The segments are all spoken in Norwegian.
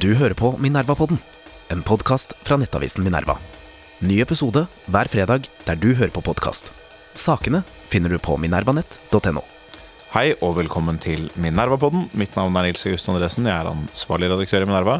Du hører på Minerva-podden, en podkast fra nettavisen Minerva. Ny episode hver fredag der du hører på podkast. Sakene finner du på minervanett.no. Hei og velkommen til Minerva-podden. Mitt navn er Nils August Andresen. Jeg er ansvarlig redaktør i Minerva.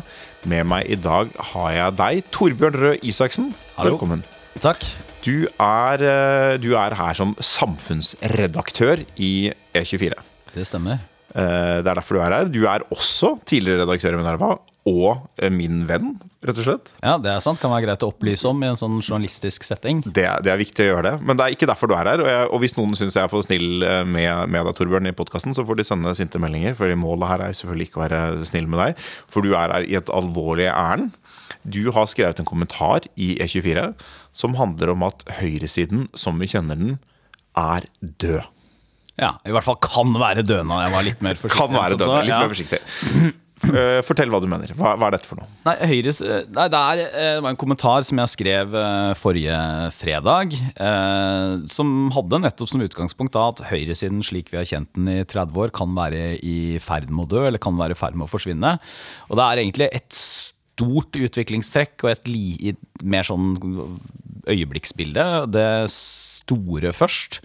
Med meg i dag har jeg deg, Torbjørn Røe Isaksen. Hallo. Velkommen. Takk. Du er, eh, du er her som samfunnsredaktør i E24. Det stemmer. Eh, Det er derfor du er her. Du er også tidligere redaktør i Minerva, og eh, min venn, rett og slett. Ja, det er sant. Kan være greit å opplyse om i en sånn journalistisk setting. Det, det er viktig å gjøre det. Men det er ikke derfor du er her. Og, jeg, og hvis noen syns jeg er for snill eh, med, med deg, Torbjørn, i podkasten, så får de sende sinte meldinger. For målet her er selvfølgelig ikke å være snill med deg, for du er her i et alvorlig ærend. Du har skrevet en kommentar i E24 som handler om at høyresiden, som vi kjenner den, er død. Ja, I hvert fall kan være død nå. Jeg var litt mer forsiktig. Kan være død. Litt mer forsiktig. Eh, Fortell hva du mener. Hva, hva er dette for noe? Nei, Høyres, nei det, er, eh, det var en kommentar som jeg skrev eh, forrige fredag, eh, som hadde nettopp som utgangspunkt da at høyresiden slik vi har kjent den i 30 år, kan være i ferd med å dø, eller kan være i ferd med å forsvinne. Og det er egentlig et stort utviklingstrekk og et li, mer sånn øyeblikksbilde. Det store først,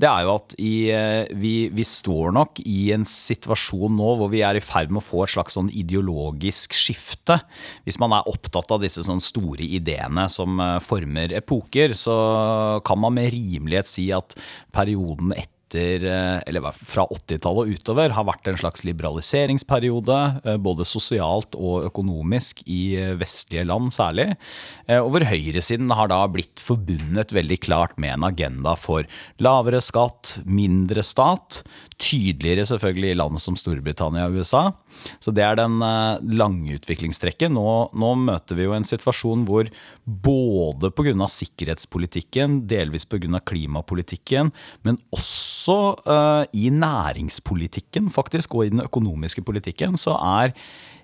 det er jo at i, eh, vi, vi står nok i en situasjon nå hvor vi er i ferd med å få et slags sånn ideologisk skifte. Hvis man er opptatt av disse sånn store ideene som eh, former epoker, så kan man med rimelighet si at perioden etter etter, eller fra 80-tallet og utover har vært en slags liberaliseringsperiode, eh, både sosialt og økonomisk i eh, vestlige land særlig. eh, Og hvor høyresiden har da blitt forbundet veldig klart med en agenda for lavere skatt, mindre stat, tydeligere selvfølgelig i land som Storbritannia og USA. Så det er den eh, lange utviklingstrekket. Nå, nå møter vi jo en situasjon hvor både pga. sikkerhetspolitikken, delvis pga. klimapolitikken, men også uh, i næringspolitikken faktisk, og i den økonomiske politikken, så er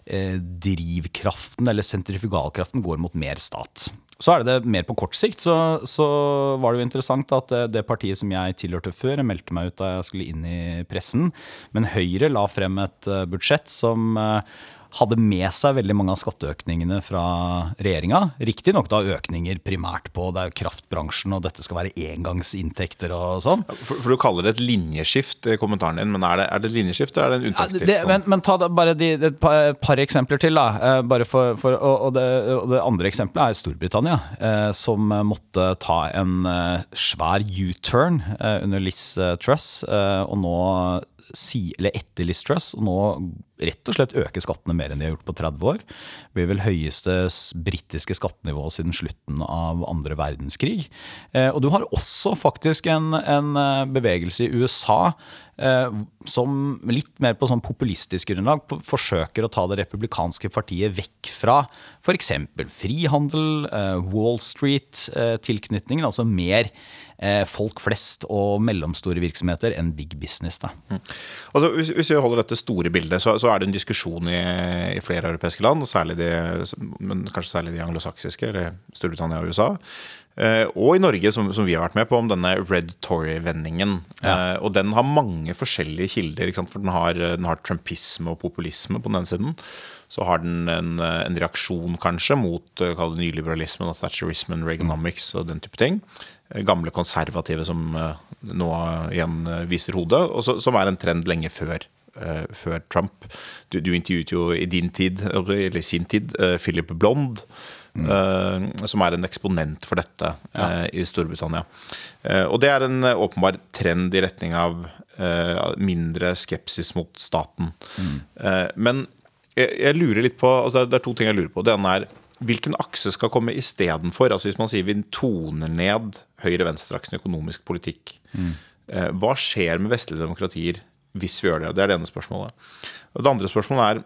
eh, drivkraften, eller sentrifugalkraften, går mot mer stat. Så er det det mer på kort sikt, så, så var det jo interessant at det, det partiet som jeg tilhørte før, jeg meldte meg ut da jeg skulle inn i pressen, men Høyre la frem et eh, budsjett som eh, hadde med seg veldig mange av skatteøkningene fra regjeringa. Riktignok da økninger primært på det er jo kraftbransjen, og dette skal være engangsinntekter og sånn. For, for Du kaller det et linjeskift i kommentaren din, men er det, er det et linjeskift eller er det en unntakstilstand? Ja, men, men ta bare de, et par, par eksempler til. da Eh, bare for, for, og, det, og det andre eksempelet er Storbritannia, eh, som måtte ta en eh, svær U-turn eh, under Liz eh, Truss, eh, og nå si, eller etter Liz Truss, og nå rett og slett øke skattene mer enn de har gjort på 30 år. Det blir vel høyeste britiske skattenivå siden slutten av andre verdenskrig. Eh, og du har også faktisk en, en eh, bevegelse i USA som litt mer på sånn populistisk grunnlag forsøker å ta det republikanske partiet vekk fra f.eks. frihandel, eh, Wall Street-tilknytningen, altså mer eh, folk flest og mellomstore virksomheter enn big business. Da. Altså, hvis, hvis vi holder dette store bildet, så, så er det en diskusjon i, i flere europeiske land, særlig de, men kanskje særlig de anglosaksiske, eller Storbritannia og USA. Eh, og i Norge, som, som vi har vært med på, om denne Red Tory-vendingen. Eh, og den har mange forskjellige kilder. Ikke sant? For den har, den har trumpisme og populisme på den ene siden. Så har den en, en reaksjon kanskje mot uh, nyliberalismen og thatcherismen, Reaganomics og den type ting. Eh, Gamle konservative som eh, nå igjen eh, viser hodet, og så, som er en trend lenge før eh, før Trump. Du, du intervjuet jo i din tid, eller sin tid, eh, Philip Blond, eh, som er en eksponent for dette ja. i Storbritannia. Eh, og det er en eh, åpenbar trend i retning av eh, mindre skepsis mot staten. Mm. men jeg, jeg lurer litt på altså det, er, to ting jeg lurer på. Det ene er hvilken akse skal komme istedenfor? Altså hvis man sier vi toner ned høyre-venstre-aksen i økonomisk politikk, mm. hva skjer med vestlige demokratier hvis vi gjør det? Det er det ene spørsmålet. Og det andre spørsmålet er eh,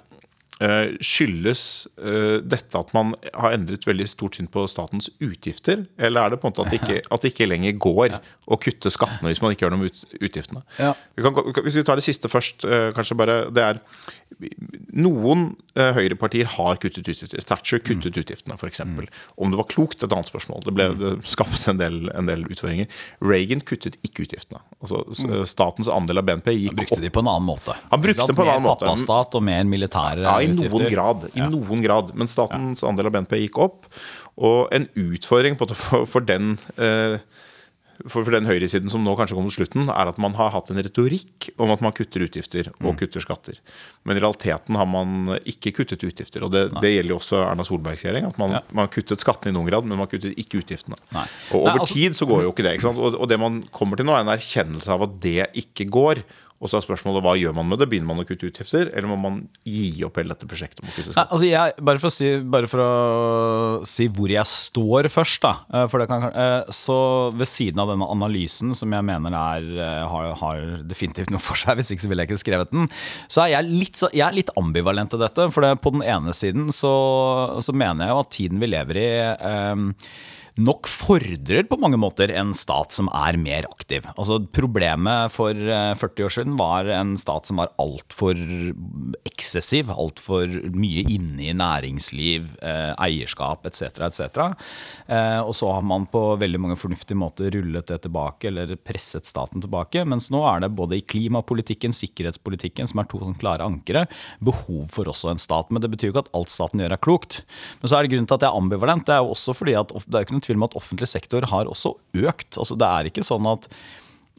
skyldes eh, dette at man har endret veldig stort syn på statens utgifter, eller er det på en måte at det ikke, at det ikke lenger går å kutte skattene hvis man ikke gjør noe med utgiftene? Ja. Vi kan, hvis vi tar det siste først, eh, kanskje bare Det er Noen eh, høyrepartier har kuttet utgifter. Thatcher kuttet utgiftene, f.eks. Om det var klokt, et annet spørsmål. Det, ble, det skapte en del, en del utfordringer. Reagan kuttet ikke utgiftene. Altså Statens andel av BNP gikk Brukte opp. de på en annen måte. Han brukte dem på en annen mer måte. pappastat og mer militære Ja, Noen grad. I Ja. noen grad. Men statens andel av BNP gikk opp. Og en utfordring på, for, for den eh, for, for den høyresiden som nå kanskje kommer til slutten, er at man har hatt en retorikk om at man kutter utgifter og kutter skatter. Men i realiteten har man ikke kuttet utgifter. Og det, det gjelder jo også Erna Solbergs regjering. At man, Ja. man har kuttet skattene i noen grad, men man kuttet ikke utgiftene. Nei. Og over Nei, altså- tid så går jo ikke det. Ikke? Og, og det man kommer til nå, er en erkjennelse av at det ikke går. Og så er spørsmålet hva gjør man med det? Begynner man å kutte utgifter, eller må man gi opp hele dette prosjektet Nei, altså jeg, bare, for si, bare for å si hvor jeg står først, da. eh, kan, eh, så ved siden av denne analysen, som jeg mener er, eh, har, har definitivt noe for seg, hvis ikke så ville jeg ikke skrevet den, så er jeg litt, så, jeg er litt ambivalent til dette. For det, på den ene siden så, så mener jeg jo at tiden vi lever i eh, nok fordrer på mange måter en stat som er mer aktiv. Altså Problemet for eh, 40 år siden var en stat som var altfor eksessiv, altfor mye inne i næringsliv, eh, eierskap etc. etc. Eh, og så har man på veldig mange fornuftige måter rullet det tilbake, eller presset staten tilbake. Mens nå er det både i klimapolitikken, sikkerhetspolitikken, som er to sånn klare ankere, behov for også en stat. Men det betyr jo ikke at alt staten gjør er klokt. Men så er det grunnen til at jeg er ambivalent. Det er jo også fordi at det er ikke noen tvil om at offentlig sektor har også økt. Altså Det er ikke sånn at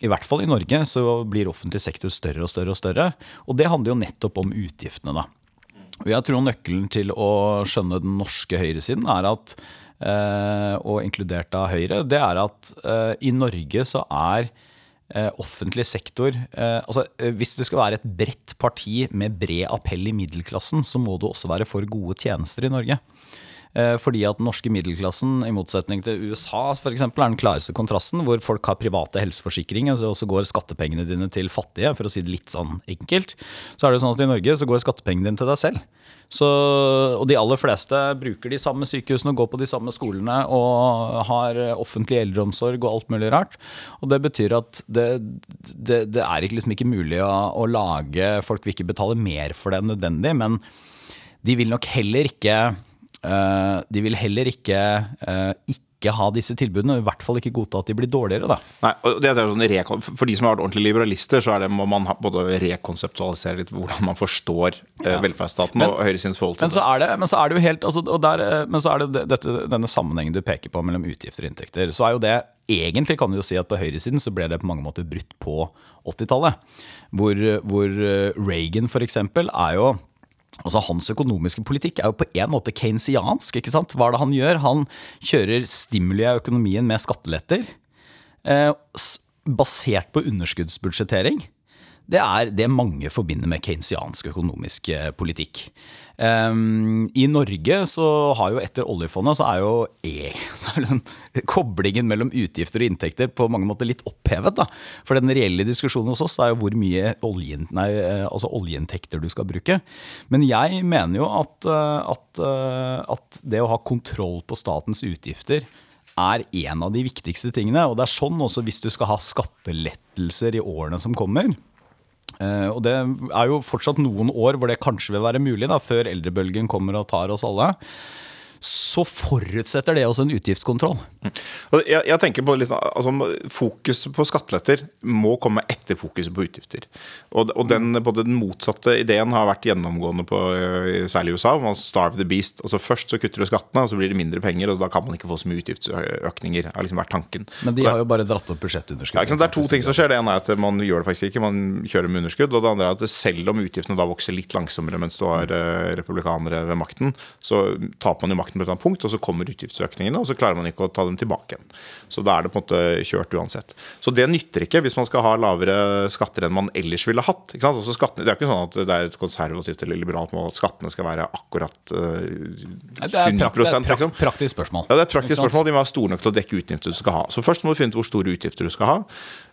i hvert fall i Norge så blir offentlig sektor større og større og større. Og det handler jo nettopp om utgiftene, da. Og jeg tror nøkkelen til å skjønne den norske høyresiden er at eh, og inkludert av Høyre, det er at eh, i Norge så er eh, offentlig sektor altså Hvis du skal være et bredt parti med bred appell i middelklassen, så må du også være for gode tjenester i Norge. Eh, Fordi at den norske middelklassen, i motsetning til USA eksempel, er den klareste kontrasten, hvor folk har private helseforsikringer, og så går skattepengene dine til fattige, for å si det litt sånn enkelt. Så er det sånn at i Norge så går skattepengene dine til deg selv. Så, og de aller fleste bruker de samme sykehusene og går på de samme skolene og har offentlig eldreomsorg og alt mulig rart. Og det betyr at det, det, det er liksom ikke mulig å, å lage Folk vil ikke betale mer for det enn nødvendig, men de vil nok heller ikke De vil heller ikke eh, ikke ha disse tilbudene, og i hvert fall ikke godta at de blir dårligere. da. Nei, og det er sånn rekon For de som har vært ordentlige liberalister, så er det, må man både rekonseptualisere litt hvordan man forstår eh, velferdsstaten og høyresidens forhold til Men så er det, men så er det jo helt altså, og der, eh, Men så er det det- dette, denne sammenhengen du peker på mellom utgifter og inntekter. Så er jo det Egentlig kan du jo si at på høyresiden så ble det på mange måter brutt på 80-tallet. Hvor, hvor eh, Reagan eksempel er jo Altså Hans økonomiske politikk er jo på en måte keynesiansk. Hva er det han gjør? Han kjører stimuli av økonomien med skatteletter. Eh, basert på underskuddsbudsjettering. Det er det mange forbinder med keynesiansk økonomisk eh, politikk. Um, I Norge så har jo etter oljefondet så er jo e, så er liksom, koblingen mellom utgifter og inntekter på mange måter litt opphevet. da. For den reelle diskusjonen hos oss er jo hvor mye olje, nei, eh, altså oljeinntekter du skal bruke. Men jeg mener jo at, eh, at, at det å ha kontroll på statens utgifter er en av de viktigste tingene. Og det er sånn også hvis du skal ha skattelettelser i årene som kommer. Eh, og det er jo fortsatt noen år hvor det kanskje vil være mulig, da, før eldrebølgen kommer og tar oss alle. Så forutsetter det også en utgiftskontroll. Jeg, jeg tenker på litt, altså, Fokuset på skatteletter må komme etter fokuset på utgifter. Og, og den, både den motsatte ideen har vært gjennomgående på eh, særlig i USA. Man starve the beast. Altså Først så kutter du skattene, og så blir det mindre penger, og da kan man ikke få så mye utgiftsøkninger. har liksom vært tanken. Men de har jo bare dratt opp budsjettunderskudd. ja. Det er to ting som skjer. Det ene er at man gjør det faktisk ikke, man kjører med underskudd. Og det andre er at selv om utgiftene da vokser litt langsommere mens du har eh, republikanere ved makten, så taper man jo makten på et eller annet punkt, og så kommer utgiftsøkningene, og så klarer man ikke å ta dem tilbake igjen. Så da er det på en måte kjørt uansett. Så det nytter ikke hvis man skal ha lavere skatter enn man ellers ville hatt. Skattene, det er ikke sånn at det er et konservativt eller liberalt mål at skattene skal være akkurat eh, 100 Det er, prak, det er liksom. praktisk spørsmål. Ja, det er et praktisk spørsmål. De må være store nok til å dekke utgifter du skal ha. Så først må du finne ut hvor store utgifter du skal ha.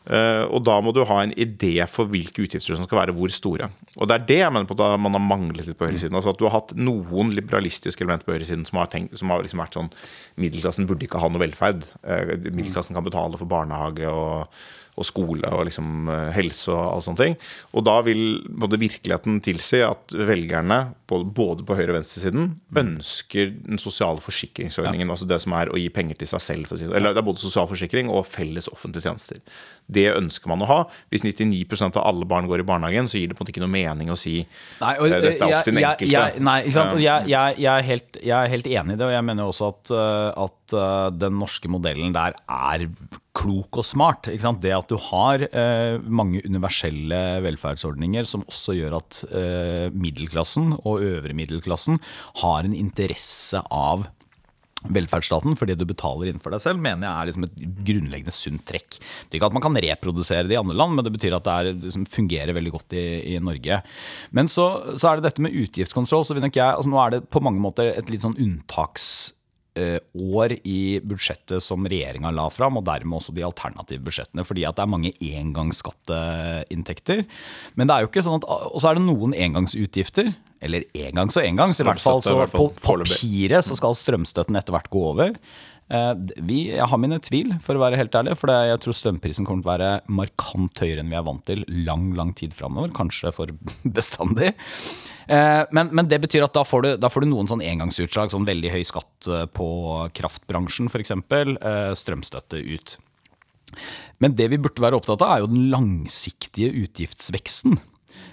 Eh, Og da må du ha en idé for hvilke utgifter som skal være hvor store. Og det er det jeg mener på at man har manglet litt på høyresiden. Altså at du har hatt noen liberalistiske elementer på høyresiden som har, tenkt, som har liksom vært sånn Middelklassen burde ikke ha noe velferd. Eh, Middelklassen kan betale for barnehage og, og skole og liksom eh, helse og alle sånne ting. Og da vil både virkeligheten tilsi at velgerne, både, både på høyre- og venstresiden, ønsker den sosiale forsikringsordningen. Altså det som er å gi penger til seg selv. For å si det. Eller det er både sosial forsikring og felles offentlige tjenester. Det ønsker man å ha. Hvis 99% av alle barn går i barnehagen, så gir det på en måte ikke noe mening å si Nei, og, eh, dette er opp til den jeg- enkelte. Jeg, nei, ikke sant? Jeg, jeg, jeg, er helt, jeg er helt enig i det, og jeg mener også at, uh, at den norske modellen der er klok og smart. Det at du har mange universelle velferdsordninger som også gjør at middelklassen og øvre middelklassen har en interesse av velferdsstaten for det du betaler innenfor deg selv, mener jeg er liksom et grunnleggende sunt trekk. Det er ikke at man kan reprodusere det i andre land, men det betyr at det er, liksom, fungerer veldig godt i, i Norge. Men så, så er det dette med utgiftskontroll. så vil nok jeg, altså Nå er det på mange måter et litt sånn unntaksår i budsjettet som regjeringa la fram, og dermed også de alternative budsjettene, fordi at det er mange engangsskatteinntekter. Men det er jo ikke sånn at, Og så er det noen engangsutgifter, eller engangs og engangs, i hvert fall. Så i hvert på fall på papiret så skal strømstøtten etter hvert gå over. Eh, Vi, jeg har mine tvil, for å være helt ærlig. For jeg tror strømprisen kommer til å være markant høyere enn vi er vant til lang lang tid framover. Kanskje for bestandig. Eh, Men, men det betyr at da får, du, da får du noen sånn engangsutslag. Sånn veldig høy skatt eh, på kraftbransjen f.eks. Strømstøtte ut. Men det vi burde være opptatt av, er jo den langsiktige utgiftsveksten.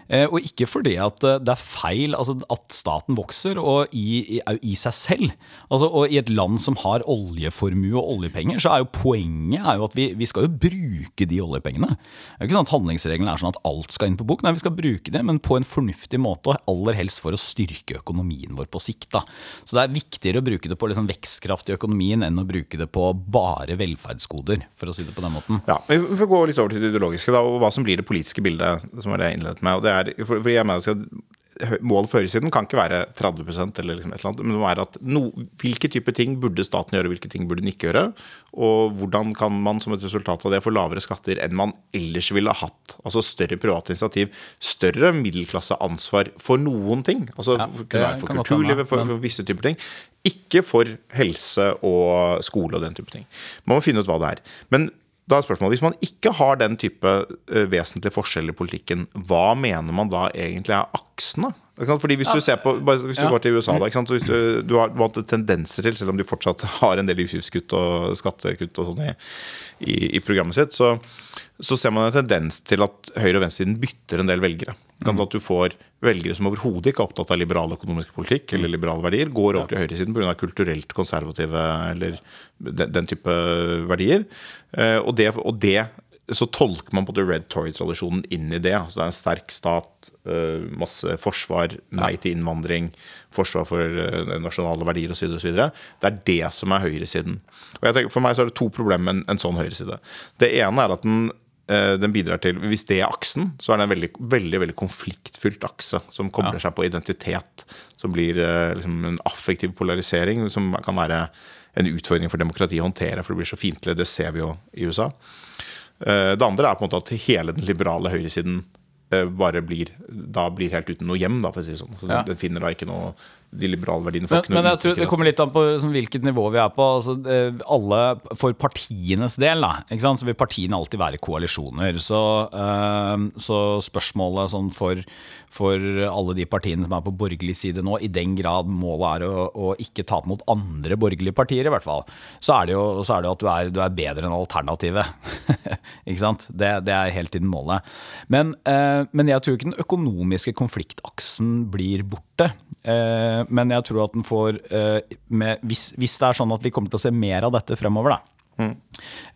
Eh, og ikke fordi at eh, det er feil altså at staten vokser, og i, i, i seg selv. Altså, og i et land som har oljeformue og oljepenger, så er jo poenget er jo at vi, vi skal jo bruke de oljepengene. Det er ikke sånn at Handlingsregelen er sånn at alt skal inn på bok. Nei, vi skal bruke det, men på en fornuftig måte, og aller helst for å styrke økonomien vår på sikt. Da. Så det er viktigere å bruke det på liksom vekstkraft i økonomien enn å bruke det på bare velferdsgoder, for å si det på den måten. Ja, Vi får gå litt over til det ideologiske, da, og hva som blir det politiske bildet. som er det jeg innledet med, og det er, for, for jeg mener at mål for høyresiden kan ikke være 30 eller liksom et eller annet, men det må være at no, hvilke type ting burde staten gjøre, hvilke ting burde den ikke gjøre? Og hvordan kan man som et resultat av det få lavere skatter enn man ellers ville hatt? Altså større privat initiativ, større middelklasseansvar for noen ting. Altså Ja, for, være for kulturlivet, for, for visse typer ting. Ikke for helse og skole og den type ting. Man må finne ut hva det er. Men da er spørsmålet, Hvis man ikke har den type eh, vesentlige forskjeller i politikken, hva mener man da egentlig er aksen? da? Ikke sant? Fordi Hvis du ser på, hvis du går til USA, da, hvis du, du har hatt tendenser til, selv om de fortsatt har en del utgiftskutt og skattekutt og sånn i, i, i programmet sitt, så, så ser man en tendens til at høyre- og venstresiden bytter en del velgere. Ikke? At du får velgere som overhodet ikke er opptatt av liberal økonomisk politikk eller liberale verdier, går over til høyresiden pga. kulturelt konservative eller den, den type verdier. Eh, Og det, og det så tolker man på The Red Tory-tradisjonen inn i det. Altså det er en sterk stat, eh, masse forsvar, nei til innvandring, forsvar for eh, nasjonale verdier osv. Det er det som er høyresiden. Og jeg tenker, For meg så er det to problemer med en, en sånn høyreside. Det ene er at den den bidrar til, Hvis det er aksen, så er det en veldig veldig, veldig konfliktfylt akse som kobler seg på identitet. Som blir eh, liksom en affektiv polarisering, som kan være en utfordring for demokratiet å håndtere, for det blir så fiendtlig. Det ser vi jo i USA. Eh, Det andre er på en måte at hele den liberale høyresiden eh, bare blir da blir helt uten noe hjem, da, for å si det sånn. Så Ja. Den finner da ikke noe De liberale verdiene Men, men jeg tror det kommer litt an på liksom, hvilket nivå vi er på. Altså, eh, alle, For partienes del da, så vil partiene alltid være koalisjoner. Så, uh, så spørsmålet sånn for, for alle de partiene som er på borgerlig side nå, i den grad målet er å, å ikke tape mot andre borgerlige partier, i hvert fall, så er det jo, så er det at du er, du er bedre enn alternativet. ikke sant? Det, det er helt tiden målet. Men, uh, men jeg tror ikke den økonomiske konfliktaksen blir borte. Eh, men jeg tror at den får eh, med, hvis, hvis det er sånn at vi kommer til å se mer av dette fremover, da. Mm.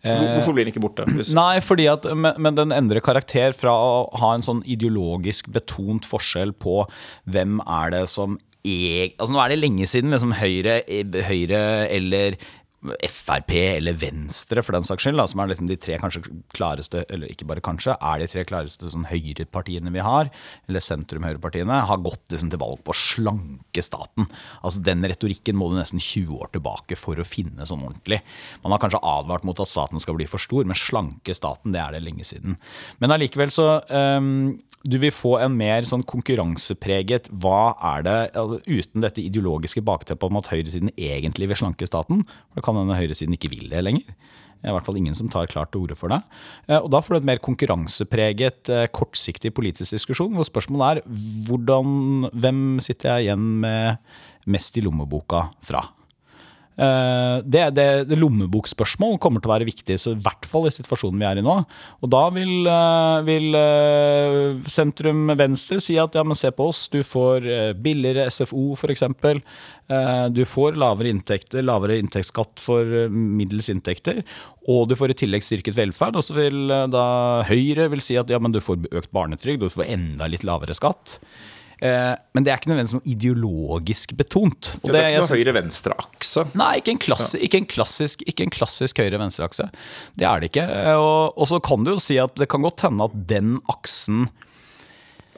Hvorfor blir den ikke borte? Hvis, Nei, fordi at, men, men den endrer karakter fra å ha en sånn ideologisk betont forskjell på hvem er det som er, altså Nå er det lenge siden liksom Høyre, Høyre eller Frp eller Venstre, for den saks skyld, da, som er liksom de tre kanskje klareste, eller ikke bare kanskje, er de tre klareste sånn høyrepartiene vi har, eller sentrum-høyrepartiene, har gått liksom til valg på å slanke staten. Altså Den retorikken må du nesten 20 år tilbake for å finne sånn ordentlig. Man har kanskje advart mot at staten skal bli for stor, men slanke staten, det er det lenge siden. Men allikevel så um, du vil få en mer sånn konkurransepreget Hva er det, altså, uten dette ideologiske bakteppet om at høyresiden egentlig vil slanke staten? For det kan hende høyresiden ikke vil det lenger. Det er i hvert fall ingen som tar klart til orde for det. Eh, Og da får du et mer konkurransepreget, eh, kortsiktig politisk diskusjon, hvor spørsmålet er hvordan, hvem sitter jeg igjen med mest i lommeboka fra? Eh, det, det, det Lommebokspørsmål kommer til å være viktig, så i hvert fall i situasjonen vi er i nå. Og da vil, eh, vil eh, sentrum venstre si at ja, men se på oss, du får billigere SFO f.eks. Du får lavere, inntekt, lavere inntektsskatt for middels inntekter, og du får i tillegg styrket velferd. Og så vil da Høyre vil si at ja, men du får økt barnetrygd, du får enda litt lavere skatt. Eh, men det er ikke nødvendigvis noe ideologisk betont. Og det, er ikke noe høyre-venstre-akse? Nei, ikke en, klassi, ikke en klassisk, klassisk høyre-venstre-akse. Det er det ikke. Eh, og, og, så kan du jo si at det kan godt hende at den aksen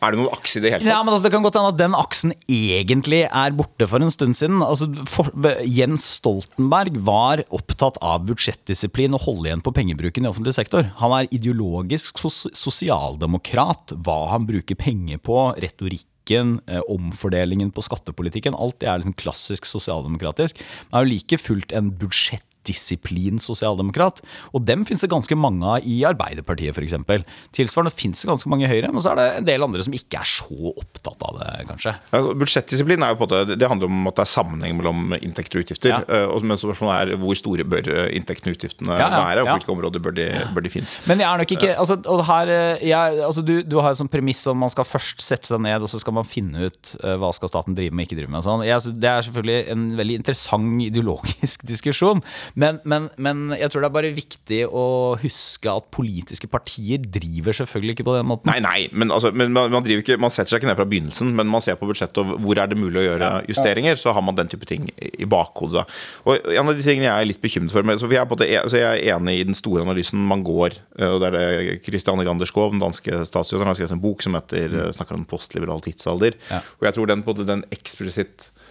er det noen akse i det hele tatt? Ja, men altså, det kan godt hende at den aksen egentlig er borte for en stund siden. Altså, for, Jens Stoltenberg var opptatt av budsjettdisiplin og holde igjen på pengebruken i offentlig sektor. Han er ideologisk sos sosialdemokrat. Hva han bruker penger på, retorikk eh, omfordelingen på skattepolitikken. Alt det er liksom klassisk sosialdemokratisk. Men er jo like fullt en budsjett disiplin sosialdemokrat. Og dem finnes det ganske mange av i Arbeiderpartiet f.eks. Tilsvarende finnes det ganske mange i Høyre, men så er det en del andre som ikke er så opptatt av det, kanskje. Ja, budsjettdisiplin er jo på det, det handler om at det er sammenheng mellom inntekter og utgifter. Ja. Uh, men spørsmålet er hvor store bør eh, inntektene og utgiftene ja, være, og på hvilke områder bør de, bør de finnes. Men jeg er nok ikke altså, og her, eh, jeg, altså, du, du, har et sånt premiss om man skal først sette seg ned, og så skal man finne ut hva skal staten drive med og ikke drive med. Sånn. Jeg, det er selvfølgelig en veldig interessant ideologisk diskusjon. Men, men, men, jeg tror det er bare viktig å huske at politiske partier driver selvfølgelig ikke på den måten. Nei, nei, men, altså, men man, man, ikke, man, setter seg ikke ned fra begynnelsen, men man ser på budsjettet og hvor er det mulig å gjøre justeringer. Så har man den type ting i bakhodet. Og En av de tingene jeg er litt bekymret for så jeg, er det, altså jeg er enig i den store analysen man går. og Det er det Christiane Ganderskov, den danske statsråden, har skrevet en bok som heter, mm. snakker om postliberal tidsalder. Ja. Og jeg tror den, både den eksplisitt Eh,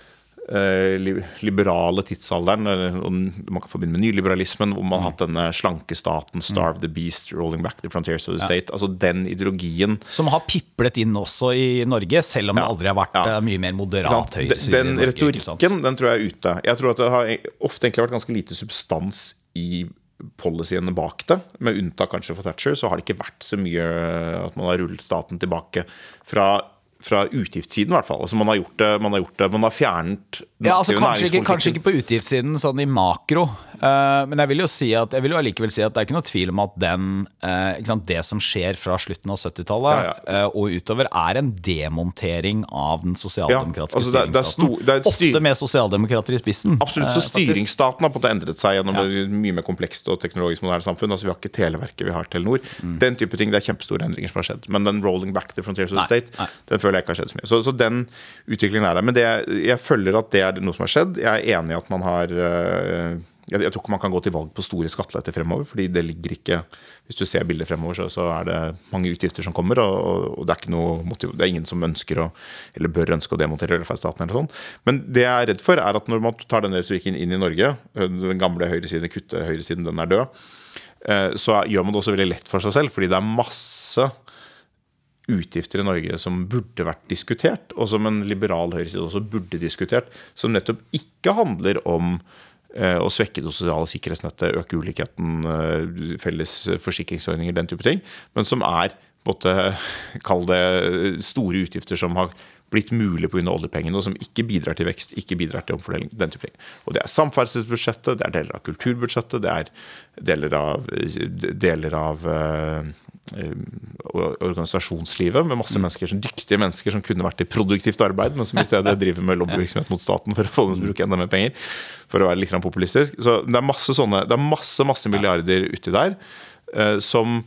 liberale tidsalderen, eller man kan forbinde med nyliberalismen, hvor man har hatt denne slanke staten, 'starve the beast', 'rolling back the frontiers of the state'. Ja. Altså den ideologien Som har piplet inn også i Norge, selv om ja. det aldri har vært ja. Eh, mye mer moderat høyreside. Den, den retorikken den tror jeg er ute. Jeg tror at det har ofte egentlig vært ganske lite substans i policyene bak det. Med unntak kanskje for Thatcher, så har det ikke vært så mye at man har rullet staten tilbake fra fra utgiftssiden, i hvert fall. Altså man har gjort det, man har, gjort det, man har fjernet ja, altså kanskje ikke, kanskje ikke, på utgiftssiden sånn i makro, uh, men jeg vil jo si at Jeg vil jo allikevel si at det er ikke noe tvil om at den, uh, sant, det som skjer fra slutten av 70-tallet ja, ja. uh, og utover, er en demontering av den sosialdemokratiske altså det, styringsstaten. Ofte med sosialdemokrater i spissen. Absolutt, så styringsstaten har på en måte endret seg gjennom ja. mye mer komplekst og teknologisk moderne samfunn. Altså Vi har ikke Televerket, vi har Telenor. Mm. Den type ting, Det er kjempestore endringer som har skjedd. Men den rolling back the frontiers of the state, nei. den føler jeg ikke har skjedd så mye. Så, så den utviklingen er der. Men det, jeg følger at det er noe som har skjedd. Jeg er enig i at man har jeg, jeg, tror ikke man kan gå til valg på store skatteletter fremover. fordi det ligger ikke Hvis du ser bildet fremover, så, så er det mange utgifter som kommer. Og, og det, er motiv, det, er ingen som ønsker å, eller bør ønske å demontere velferdsstaten. eller sånn. Men det jeg er redd for, er at når man tar denne retorikken inn i Norge, eh, den gamle høyresiden, kutte høyresiden, den er død, eh, så gjør man det også veldig lett for seg selv. fordi det er masse utgifter i Norge som burde vært diskutert, og som en liberal høyreside også burde diskutert, som nettopp ikke handler om å svekke det sosiale sikkerhetsnettet, øke ulikheten, eh, felles forsikringsordninger, den type ting, men som er både, kall det store utgifter som har blitt mulig pga. oljepengene, og som ikke bidrar til vekst, ikke bidrar til omfordeling. den type ting. Og Det er samferdselsbudsjettet, det er deler av kulturbudsjettet, det er deler av, deler av Eh, organisasjonslivet med masse mennesker, som dyktige mennesker som kunne vært i produktivt arbeid, men som i stedet driver med lobbyvirksomhet mot staten for å få dem til å bruke enda mer penger. For å være litt populistisk. Så det er masse sånne, det er masse, masse milliarder uti der eh, som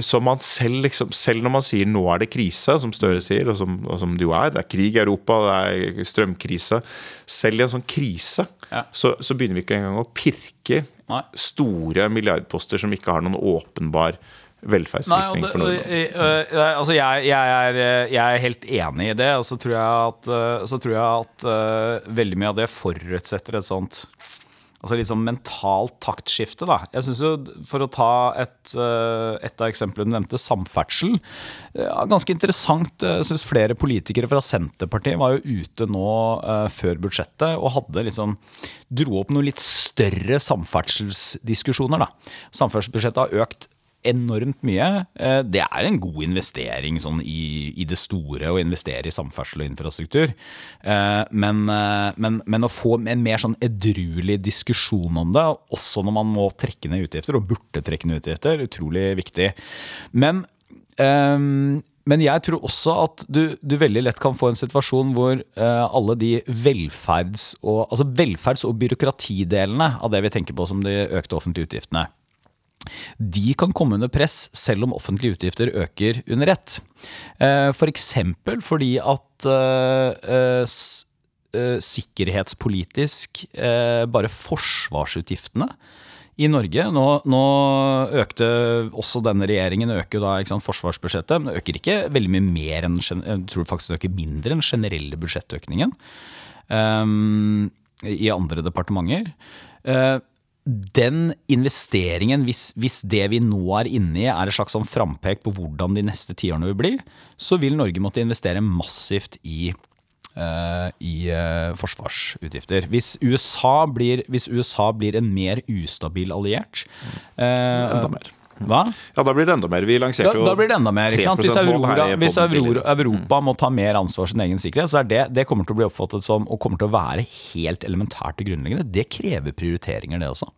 som man selv, liksom, selv når man sier 'nå er det krise', som Støre sier, og som, og som, det jo er, det er krig i Europa, det er strømkrise Selv i en sånn krise ja. så, så, begynner vi ikke engang å pirke Nei. store milliardposter som ikke har noen åpenbar velferdsvirkning for Norge. Altså jeg, jeg, er, jeg, er, helt enig i det. Og så tror jeg at, så tror jeg at uh, veldig mye av det forutsetter et sånt altså litt sånn mentalt taktskifte. Da. Jeg synes jo, For å ta et, et av eksemplene du nevnte, samferdsel. Ganske interessant. Jeg synes flere politikere fra Senterpartiet var jo ute nå før budsjettet og hadde liksom dro opp noen litt større samferdselsdiskusjoner. da. Samferdselsbudsjettet har økt enormt mye. Eh, det er en god investering sånn i, i, det store å investere i samferdsel og infrastruktur. Eh, men, eh, men, men, å få en mer sånn edruelig diskusjon om det, også når man må trekke ned utgifter, og burde trekke ned utgifter, utrolig viktig. Men men jeg tror også at du, du, veldig lett kan få en situasjon hvor alle de velferds- og, altså velferds- og byråkratidelene av det vi tenker på som de økte offentlige utgiftene, de kan komme under press selv om offentlige utgifter øker under ett. F.eks. For fordi at uh, sikkerhetspolitisk bare forsvarsutgiftene i Norge. Nå, nå, økte også denne regjeringen øker da, sant, forsvarsbudsjettet, men det øker ikke veldig mye mer enn jeg tror faktisk det øker mindre enn generelle budsjettøkningen um, i andre departementer. Uh, den investeringen, hvis, hvis, det vi nå er inne i er et slags sånn frampek på hvordan de neste tiårene vil bli, så vil Norge måtte investere massivt i uh, i uh, forsvarsutgifter. Hvis USA, blir, hvis USA, blir, en mer ustabil alliert uh, Enda mer. Hva? Ja, da blir det enda mer. Vi lanserte jo da, da blir det enda mer, Hvis, Aurora, hvis Aurora, Europa må ta mer ansvar sin egen sikkerhet, så er det, det kommer til å bli oppfattet som og kommer til å være helt elementært og grunnleggende. Det krever prioriteringer, det også.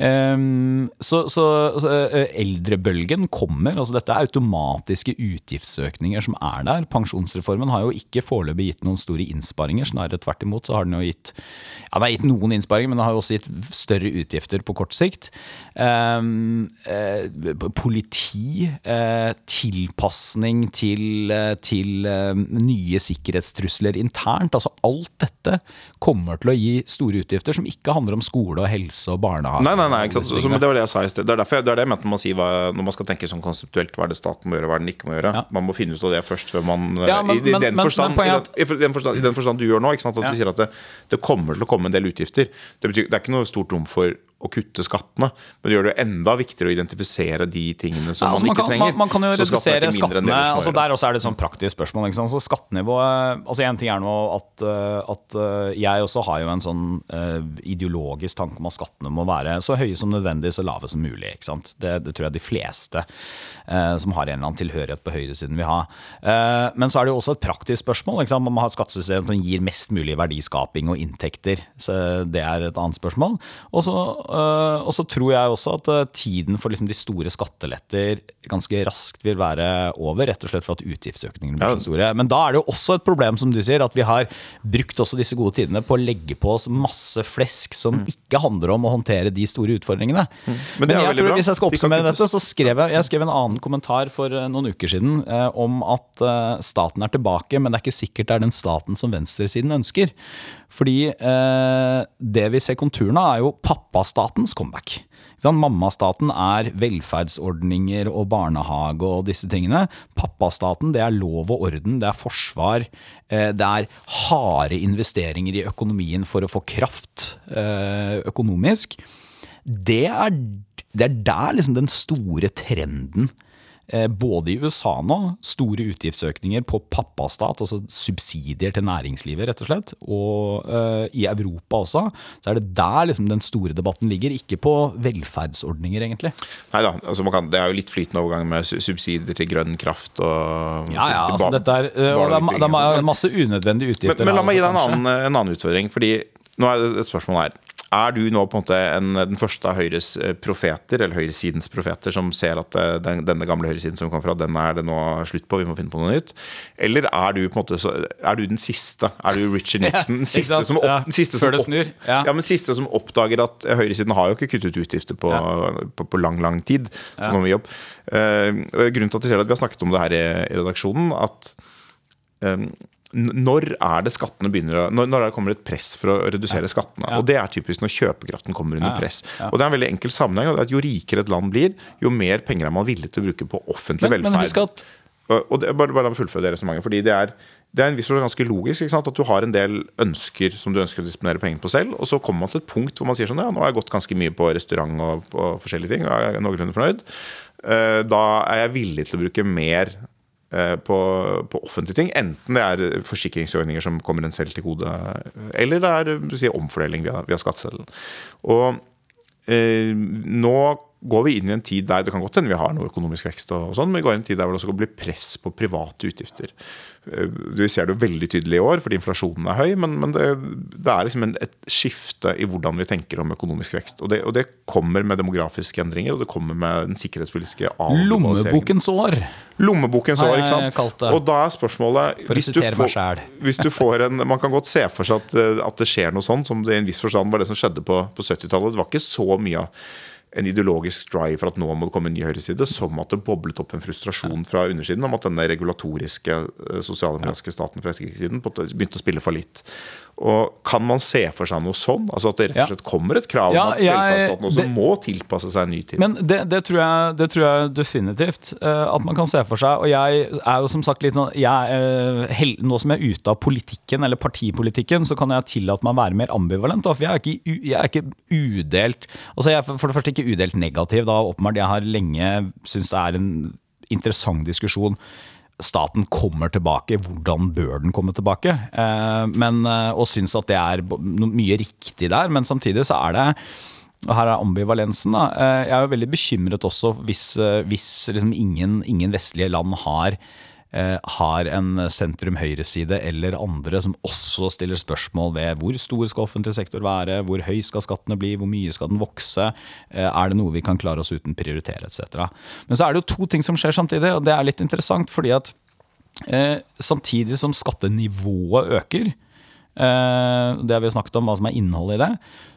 Um, så, så, så, eh, eldrebølgen kommer. altså Dette er automatiske utgiftsøkninger som er der. Pensjonsreformen har jo ikke foreløpig gitt noen store innsparinger. Snarere tvert imot så har den jo gitt ja, den har gitt noen innsparinger, men den har jo også gitt større utgifter på kort sikt. Um, eh, politi, eh, tilpasning til, til nye sikkerhetstrusler internt. altså Alt dette kommer til å gi store utgifter som ikke handler om skole og helse og barnehage. Nei, nei, nei, ikke sant? Så, så, det var det jeg sa i sted. Det er, derfor, det er det jeg mente når man, si hva, når man skal tenke sånn konseptuelt. Hva er det staten må gjøre, hva er det den ikke må gjøre. Ja. Man må finne ut av det først før man ja, men, i, den men, forstand, men, i, den, forstand, i, den forstand, du gjør nå, ikke sant? at ja. du sier at det, det, kommer til å komme en del utgifter. Det, betyr, det er ikke noe stort rom for å kutte skattene. Men det gjør det enda viktigere å identifisere de tingene som ja, altså man, man, ikke kan, trenger. Man, man, kan jo redusere skattene. altså Der også er det et sånn praktisk spørsmål. Ikke sant? Så skattenivået altså En ting er nå at, eh, at, eh, jeg også har jo en sånn uh, ideologisk tanke om at skattene må være så høye som nødvendig, så lave som mulig. Ikke sant? Det, det tror jeg de fleste uh, som har en eller annen tilhørighet på høyresiden vil ha. Uh, men så er det jo også et praktisk spørsmål. Ikke sant? Man må ha et skattesystem som gir mest mulig verdiskaping og inntekter. Så Det er et annet spørsmål. Og så og så tror jeg også at uh, tiden for liksom, de store skatteletter ganske raskt vil være over. Rett og slett for at utgiftsøkningene blir så store. Men da er det jo også et problem, som du sier, at vi har brukt også disse gode tidene på å legge på oss masse flesk som mm. ikke handler om å håndtere de store utfordringene. Mm. Men, Men jeg tror, hvis jeg skal oppsummere dette, så skrev jeg, jeg skrev en annen kommentar for uh, noen uker siden om at staten er tilbake, men det er ikke sikkert det er den staten som venstresiden ønsker. Fordi eh, det vi ser konturene av, er jo pappastatens comeback. Mammastaten er velferdsordninger og barnehage og disse tingene. Pappastaten det er lov og orden, det er forsvar. Eh, det er harde investeringer i økonomien for å få kraft eh, økonomisk. Det er, det er der liksom den store trenden både i USA nå, store utgiftsøkninger på pappastat, altså subsidier til næringslivet, rett og slett. Og uh, i Europa også. Så er det der liksom den store debatten ligger, ikke på velferdsordninger, egentlig. Nei da, altså det er jo litt flytende overgang med subsidier til grønn kraft og Ja, ja, altså dette er, uh, og det er, det er masse unødvendige utgifter. Men, men la meg gi deg en annen, en annen utfordring. fordi nå er det et spørsmål her. Er du nå på en måte en, den første av Høyres eh, profeter, eller høyresidens profeter, som ser at eh, den, denne gamle høyresiden som kom fra, den er det nå slutt på, vi må finne på noe nytt? Eller er du på en måte er du den siste? Er du Richard Nixon? Den siste, som, opp, den siste, som, opp, ja. Men siste som oppdager at høyresiden har jo ikke kuttet utgifter på, på, på lang, lang tid. Så nå må vi opp. Uh, grunnen til at vi ser at vi har snakket om det her i, i redaksjonen, at um, når er det skattene begynner når, når det kommer et press for å redusere ja. skattene? Ja. Og Det er typisk når kjøpekraften kommer under ja. press. Og Det er en veldig enkel sammenheng. at Jo rikere et land blir, jo mer penger er man villig til å bruke på offentlig men, velferd. Men at... og det, bare, bare fullføre det resonnementet. fordi det er, det er en viss ganske logisk at du har en del ønsker som du ønsker å disponere penger på selv. Og så kommer man til et punkt hvor man sier sånn ja, nå har jeg gått ganske mye på restaurant og og forskjellige ting. og jeg er noenlunde fornøyd. Eh, da er jeg villig til å bruke mer på, på, offentlige ting. Enten det er forsikringsordninger som kommer en selv til gode, eller det er si, omfordeling via, via skatteseddelen. Og eh, nå går vi inn i en tid der det kan godt hende vi har noe økonomisk vekst, og, og sånn, men vi går inn i en tid der det også blir press på private utgifter. Eh, Vi ser det jo veldig tydelig i år fordi inflasjonen er høy, men, men det, det er liksom en, et skifte i hvordan vi tenker om økonomisk vekst. Og det, og det kommer med demografiske endringer, og det kommer med den sikkerhetspolitiske. Lommebokens år. Lommebokens år, ikke sant. Og da er spørsmålet For å sitere får- meg sjæl. hvis du får en, Man kan godt se for seg at, at det skjer noe sånn, som det i en viss forstand var det som skjedde på, på 70-tallet. Det var ikke så mye av en ideologisk drive for at nå må det komme en ny høyreside, som at det boblet opp en frustrasjon fra undersiden om at denne regulatoriske eh, sosialdemokratiske staten fra etterkrigstiden begynte å spille fallitt. Og Kan man se for seg noe sånn? Altså At det rett og slett kommer et krav Ja, om at velferdsstaten også det- må tilpasse seg en ny tid? Men det, det, tror jeg, det tror jeg definitivt eh, at man kan se for seg. Og jeg er jo som sagt litt sånn jeg, eh, Nå som jeg er ute av politikken, eller partipolitikken, så kan jeg tillate meg å være mer ambivalent. Da, for jeg er, ikke, jeg er ikke udelt Altså jeg er for det første ikke udelt negativ. Da åpenbart Jeg har lenge syntes det er en interessant diskusjon staten kommer tilbake, hvordan bør den komme tilbake? Eh, men, eh, og syns at det er mye riktig der, men samtidig så er det og her er ambivalensen. Da. Eh, Jeg er jo veldig bekymret også hvis, hvis liksom ingen, ingen vestlige land har, har en sentrum-høyreside eller andre som også stiller spørsmål ved hvor stor skal offentlig sektor være, hvor høy skal skattene bli, hvor mye skal den vokse, eh, er det noe vi kan klare oss uten prioritere etc. Men så er det jo to ting som skjer samtidig, og det er litt interessant fordi at eh, samtidig som skattenivået øker, Eh, det har vi snakket om hva som er innholdet i det.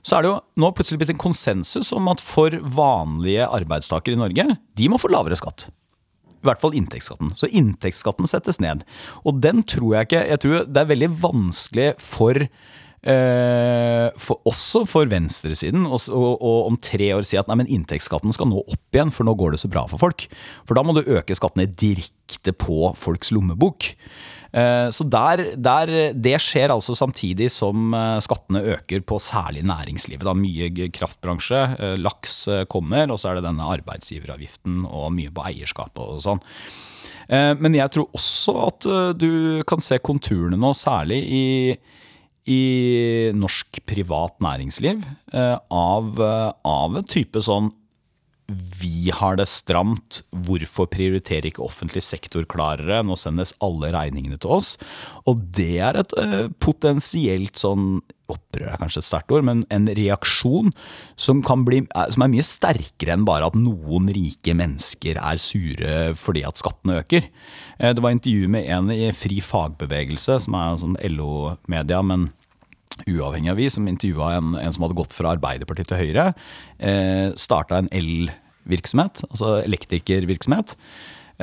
Så er det jo nå plutselig blitt en konsensus om at for vanlige arbeidstakere i Norge, de må få lavere skatt. I hvert fall inntektsskatten. Så inntektsskatten settes ned. Og den tror jeg ikke Jeg tror det er veldig vanskelig for eh, for, også for venstresiden å om tre år si at nei, men inntektsskatten skal nå opp igjen, for nå går det så bra for folk. For da må du øke skattene direkte på folks lommebok. Eh, Så der, der, Det skjer altså samtidig som eh, skattene øker på særlig næringslivet. Da. Mye kraftbransje, eh, laks kommer, og så er det denne arbeidsgiveravgiften og mye på eierskapet og sånn. Men jeg tror også at du kan se konturene nå, særlig i, i norsk privat næringsliv, av, av en type sånn vi har det stramt, hvorfor prioriterer ikke offentlig sektor klarere? Nå sendes alle regningene til oss. Og det er et eh, potensielt sånn opprør er kanskje et sterkt ord, men en reaksjon som, bli, eh, som er mye sterkere enn bare at noen rike mennesker er sure fordi at skattene øker. Eh, det var intervju med en i Fri fagbevegelse, som er sånn LO-media, men uavhengig av vi, som intervjua en, en som hadde gått fra Arbeiderpartiet til Høyre. Eh, Starta en elvirksomhet, altså elektrikervirksomhet.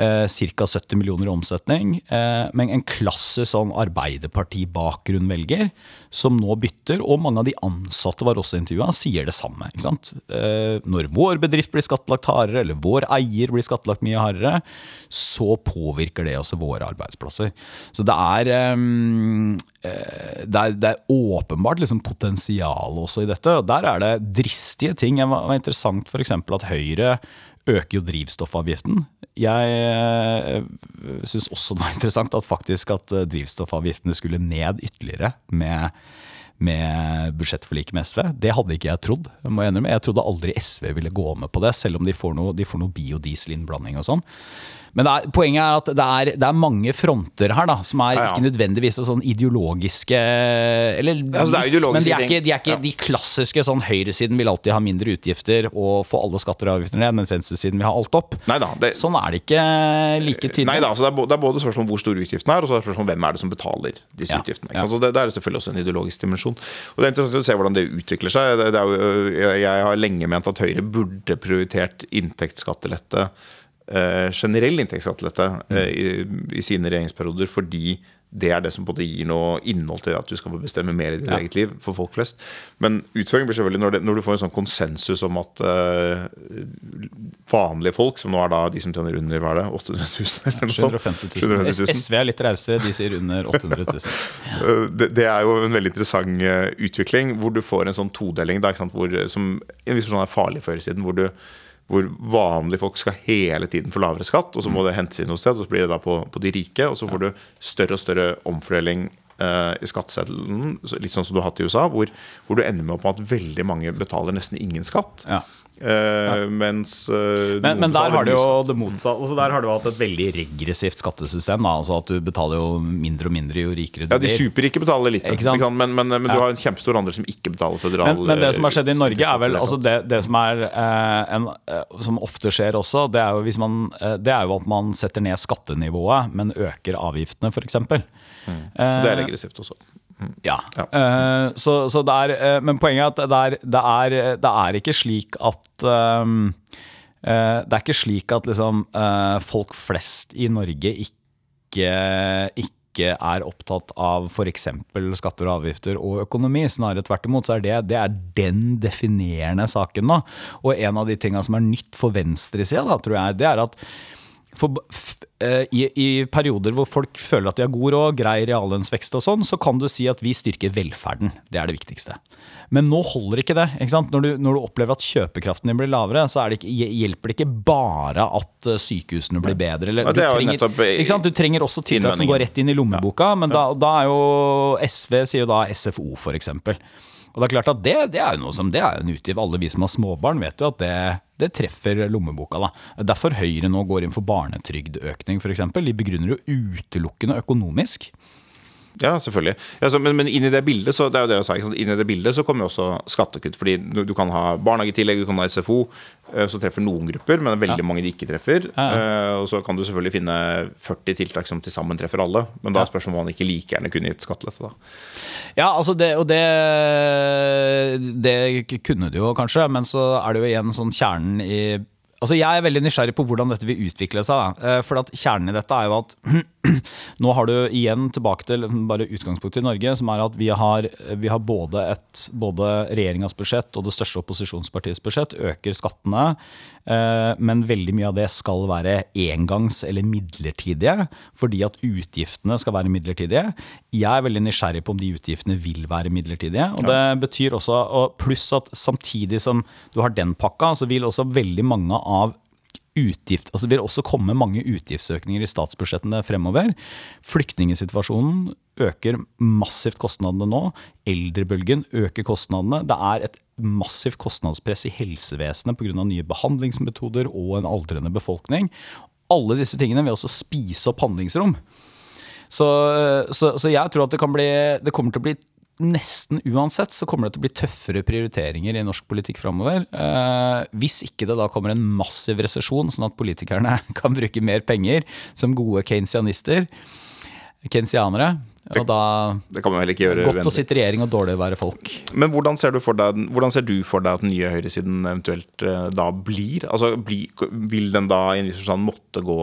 Eh, Ca. 70 millioner i omsetning. Eh, men en klasse sånn Arbeiderparti-bakgrunn-velger som nå bytter. Og mange av de ansatte var også intervjua, sier det samme. Eh, når vår bedrift blir skattlagt hardere, eller vår eier blir skattlagt mye hardere, så påvirker det også våre arbeidsplasser. Så det er ehm, eh, det er, det er åpenbart liksom potensial også i dette. Og der er det dristige ting. Det var interessant f.eks. at Høyre øker jo drivstoffavgiften. Jeg øh, syns også det var interessant at faktisk at eh, drivstoffavgiftene skulle ned ytterligere med, med budsjettforliket med SV. Det hadde ikke jeg trodd. må Jeg, innrømme. jeg trodde aldri SV ville gå med på det, selv om de får noe, de får noe biodieselinnblanding og sånn. Men er, poenget er at det er, det er mange fronter her da, som er Ja, ja. ikke nødvendigvis sånn ideologiske Eller Altså, litt, ideologiske men de er ikke, de, er ikke de klassiske sånn høyresiden vil alltid ha mindre utgifter og få alle skatter og avgifter ned, mens venstresiden vil ha alt opp. Neida, det- Sånn er det ikke like tydelig. Neida, altså det, er både, det både spørsmål om hvor store utgiftene er, og så er det spørsmål om hvem er det som betaler disse Ja, utgiftene. Ikke det, det er selvfølgelig også en ideologisk dimensjon. Og Det er interessant å se hvordan det utvikler seg. Jo, jeg, jeg har lenge ment at Høyre burde prioritert inntektsskattelette, eh, generell inntektsskattelette, eh, i, i sine regjeringsperioder, fordi det er det som både gir noe innhold til at du skal få bestemme mer i ditt eget liv for folk flest. Men utføringen blir selvfølgelig når, det, når du får en sånn konsensus om at uh, vanlige folk, som nå er da de som tjener under hva er det, 800 000 eller noe sånt. 750 000. 000. SV er litt rause, de sier under 800 000. Ja. det, det er jo en veldig interessant utvikling, hvor du får en sånn todeling da, hvor, som i en viss forstand er farlig for høyresiden. Hvor, du, hvor vanlige folk skal hele tiden få lavere skatt, og så må det hentes inn noe sted, og så blir det da på, på de rike. Og så får du større og større omfordeling uh, i skatteseddelen, litt sånn som du har hatt i USA, hvor, hvor du ender med opp med at veldig mange betaler nesten ingen skatt. Ja. Eh, Mens uh, Men, men der har du jo det motsatte. Altså der har du hatt et veldig regressivt skattesystem. Da. Altså at du betaler jo mindre og mindre jo rikere du blir. Ja, De superrike betaler litt, Ikke sant? Men, men, men du Ja. har en kjempestor andel som ikke betaler føderal Men, men det som har skjedd i eh, Norge, er vel altså det, det som er eh, en, eh, Som ofte skjer også, det er, jo man, eh, det er jo at man setter ned skattenivået, men øker avgiftene, f.eks. Mm. Det er regressivt også. Ja. Ja. Uh, så, så er, uh, men poenget er at det er, det er, det er ikke slik at um, uh, Det er ikke slik at liksom, folk flest i Norge ikke, ikke er opptatt av f.eks. skatter og avgifter og økonomi. Snarere tvert imot så er det, det er den definerende saken nå. Og en av de tinga som er nytt for venstresida, tror jeg, det er at for, eh, i, I perioder hvor folk føler at de har god råd, grei reallønnsvekst og sånn, så kan du si at vi styrker velferden. Det er det viktigste. Men nå holder ikke det. ikke? Når du, når du opplever at kjøpekraften din blir lavere, så det ikke, hjelper det ikke bare at eh, sykehusene blir bedre. Eller, er du, trenger, eh, du trenger også tiltak som går rett inn i lommeboka, men da, da er jo SV sier jo da SFO, for eksempel. Og det er klart at det, det er jo noe som, det er en utgift. Alle vi som har småbarn vet jo at det, det treffer lommeboka. da. Derfor Høyre nå går inn for barnetrygdøkning f.eks. De begrunner jo utelukkende økonomisk. Ja, selvfølgelig. Ja, så, men, men inn i det bildet så det er jo det jeg sa. Inn i det bildet så kommer jo også skattekutt. Fordi du, du kan ha barnehagetillegg, du kan ha SFO, eh, som treffer noen grupper, men det veldig mange de ikke treffer. Eh, Og så kan du selvfølgelig finne 40 tiltak som til sammen treffer alle. Men da er spørsmålet om man ikke like gjerne kunne gitt skattelette, da. Ja, altså det, og det, det kunne du jo kanskje, men så er det jo igjen sånn kjernen i Altså Jeg er veldig nysgjerrig på hvordan dette vil utvikle seg. Eh, For at Kjernen i dette er jo at nå har du igjen tilbake til bare utgangspunktet i Norge, som er at vi har, vi har både, et, både regjeringas budsjett og det største opposisjonspartiets budsjett øker skattene, eh, men veldig mye av det skal være engangs- eller midlertidige, fordi at utgiftene skal være midlertidige. Jeg er veldig nysgjerrig på om de utgiftene vil være midlertidige. og det betyr også, og Pluss at samtidig som du har den pakka, så vil også veldig mange av utgift, altså Det vil også komme mange utgiftsøkninger i statsbudsjettene fremover. Flyktningsituasjonen øker massivt kostnadene nå. Eldrebølgen øker kostnadene. Det er et massivt kostnadspress i helsevesenet pga. nye behandlingsmetoder og en aldrende befolkning. Alle disse tingene vil også spise opp handlingsrom. Så, så, så jeg tror at det bli Det kommer til å bli Nesten uansett så kommer det til å bli tøffere prioriteringer i norsk politikk framover. Eh, hvis ikke det da kommer en massiv resesjon, sånn at politikerne kan bruke mer penger som gode keynesianister. Keynesianere. Og da Det kan man ikke gjøre Godt å sitte i regjering og dårlig å være folk. Men hvordan ser, du for deg, hvordan ser du for deg at den nye høyresiden eventuelt eh, da blir? Altså, bli, Vil den da i en viss forstand måtte gå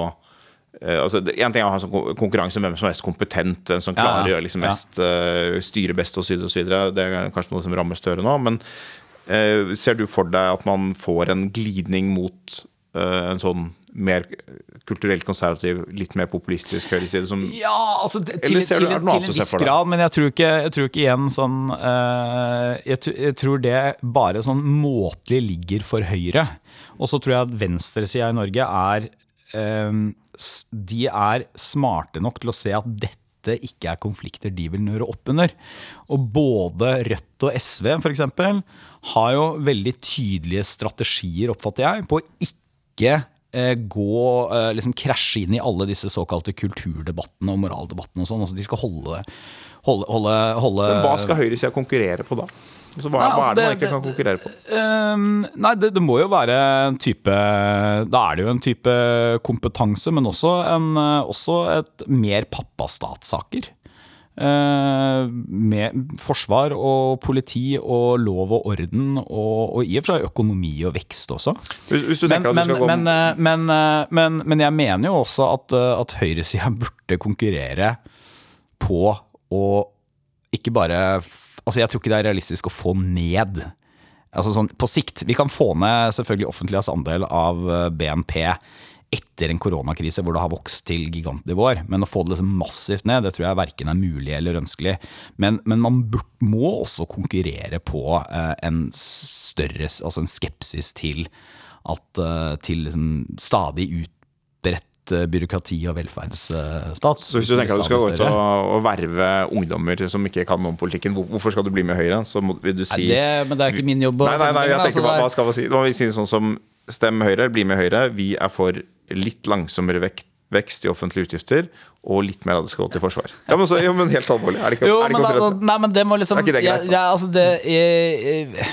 eh, altså, En ting er å ha en sånn konkurranse om hvem som er mest kompetent, en som klarer å gjøre liksom mest, eh, styre best osv. Det er kanskje noe som rammer Støre nå. Men uh, ser du for deg at man får en glidning mot uh, en sånn mer kulturelt konservativ, litt mer populistisk høyreside? Som, Ja, altså til, til, til, til en viss grad, men jeg tror ikke, jeg tror ikke igjen sånn jeg, jeg tror det bare sånn måtelig ligger for Høyre. Og så tror jeg at venstresida i Norge er De er smarte nok til å se at dette ikke er konflikter de vil nøre opp under. Og både Rødt og SV for eksempel, har jo veldig tydelige strategier, oppfatter jeg, på å ikke eh, gå, eh, liksom krasje inn i alle disse såkalte kulturdebattene og moraldebattene og sånn. Altså, de skal holde, holde, holde, holde Men hva skal høyresida konkurrere på da? Altså, hva, Nei, hva altså, er det man det- kan konkurrere på? Uh, nei, det, det må jo være en type Da er det jo en type kompetanse, men også, en, også et mer pappastatssaker. Uh, med forsvar og politi og lov og orden, og, og i og for seg økonomi og vekst også. Hvis, hvis du Men, at du skal gå men, eh, men, eh, men, men jeg mener jo også at, eh, at høyresida burde konkurrere på å ikke bare Altså Jeg tror ikke det er realistisk å få ned Altså sånn på sikt. Vi kan få ned selvfølgelig offentlighets andel av eh, BNP etter en koronakrise hvor det har vokst til gigantnivåer. Men å få det liksom massivt ned, det tror jeg verken er mulig eller ønskelig. Men, men man må også konkurrere på eh, en større altså en skepsis til at eh, til liksom stadig utbredt eh, byråkrati og velferdsstat. Så hvis du tenker at du skal gå ut og, og verve ungdommer som ikke kan noe om politikken, hvorfor skal du bli med Høyre? Så må, vil du si det, men det er ikke min jobb å Nei, nei, nei, jeg altså, tenker, hva, er- hva skal man si? Da må vi si sånn som Stem Høyre, bli med Høyre. Vi er for litt langsommere vekt vekst i offentlige utgifter og litt mer av det skal gå til forsvar. Ja, men, så, ja, men helt alvorlig. Er det ikke, Jo, er det ikke da, nei, men det må liksom det greit, ja, ja, altså det, eh,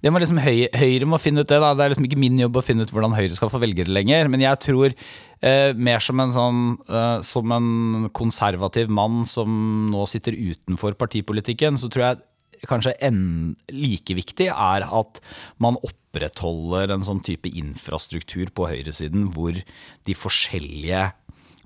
det må liksom Høyre, Høyre må finne ut det. Da. Det er liksom ikke min jobb å finne ut hvordan Høyre skal få velgere lenger. Men jeg tror eh, mer som en sånn eh, Som en konservativ mann som nå sitter utenfor partipolitikken, så tror jeg kanskje enn like viktig er at man opprettholder en sånn type infrastruktur på høyresiden hvor de forskjellige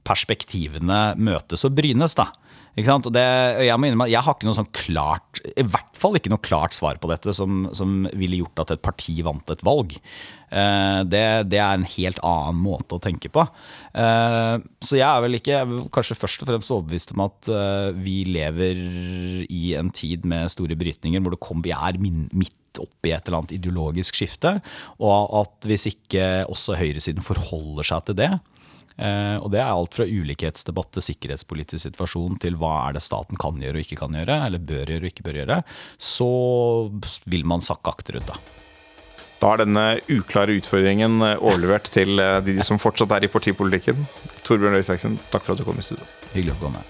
perspektivene møtes og brynes. da. Det, jeg innrømme jeg har ikke noe sånn klart, i hvert fall ikke noe klart svar på dette som, som ville gjort at et parti vant et valg. Eh, det, det er en helt annen måte å tenke på. Eh, så jeg er vel ikke kanskje først og fremst overbevist om at eh, vi lever i en tid med store brytninger hvor det kom, vi er midt opp i et eller annet ideologisk skifte, og at hvis ikke også høyresiden forholder seg til det, og det er alt fra ulikhetsdebatt til sikkerhetspolitisk situasjon til hva er det staten kan gjøre og ikke kan gjøre, eller bør gjøre og ikke bør gjøre, så vil man sakke akterut, da. Da er denne uklare utfordringen eh, overlevert til eh, de som fortsatt er i partipolitikken. Torbjørn Røe Isaksen, takk for at du kom i studio. Hyggelig å komme.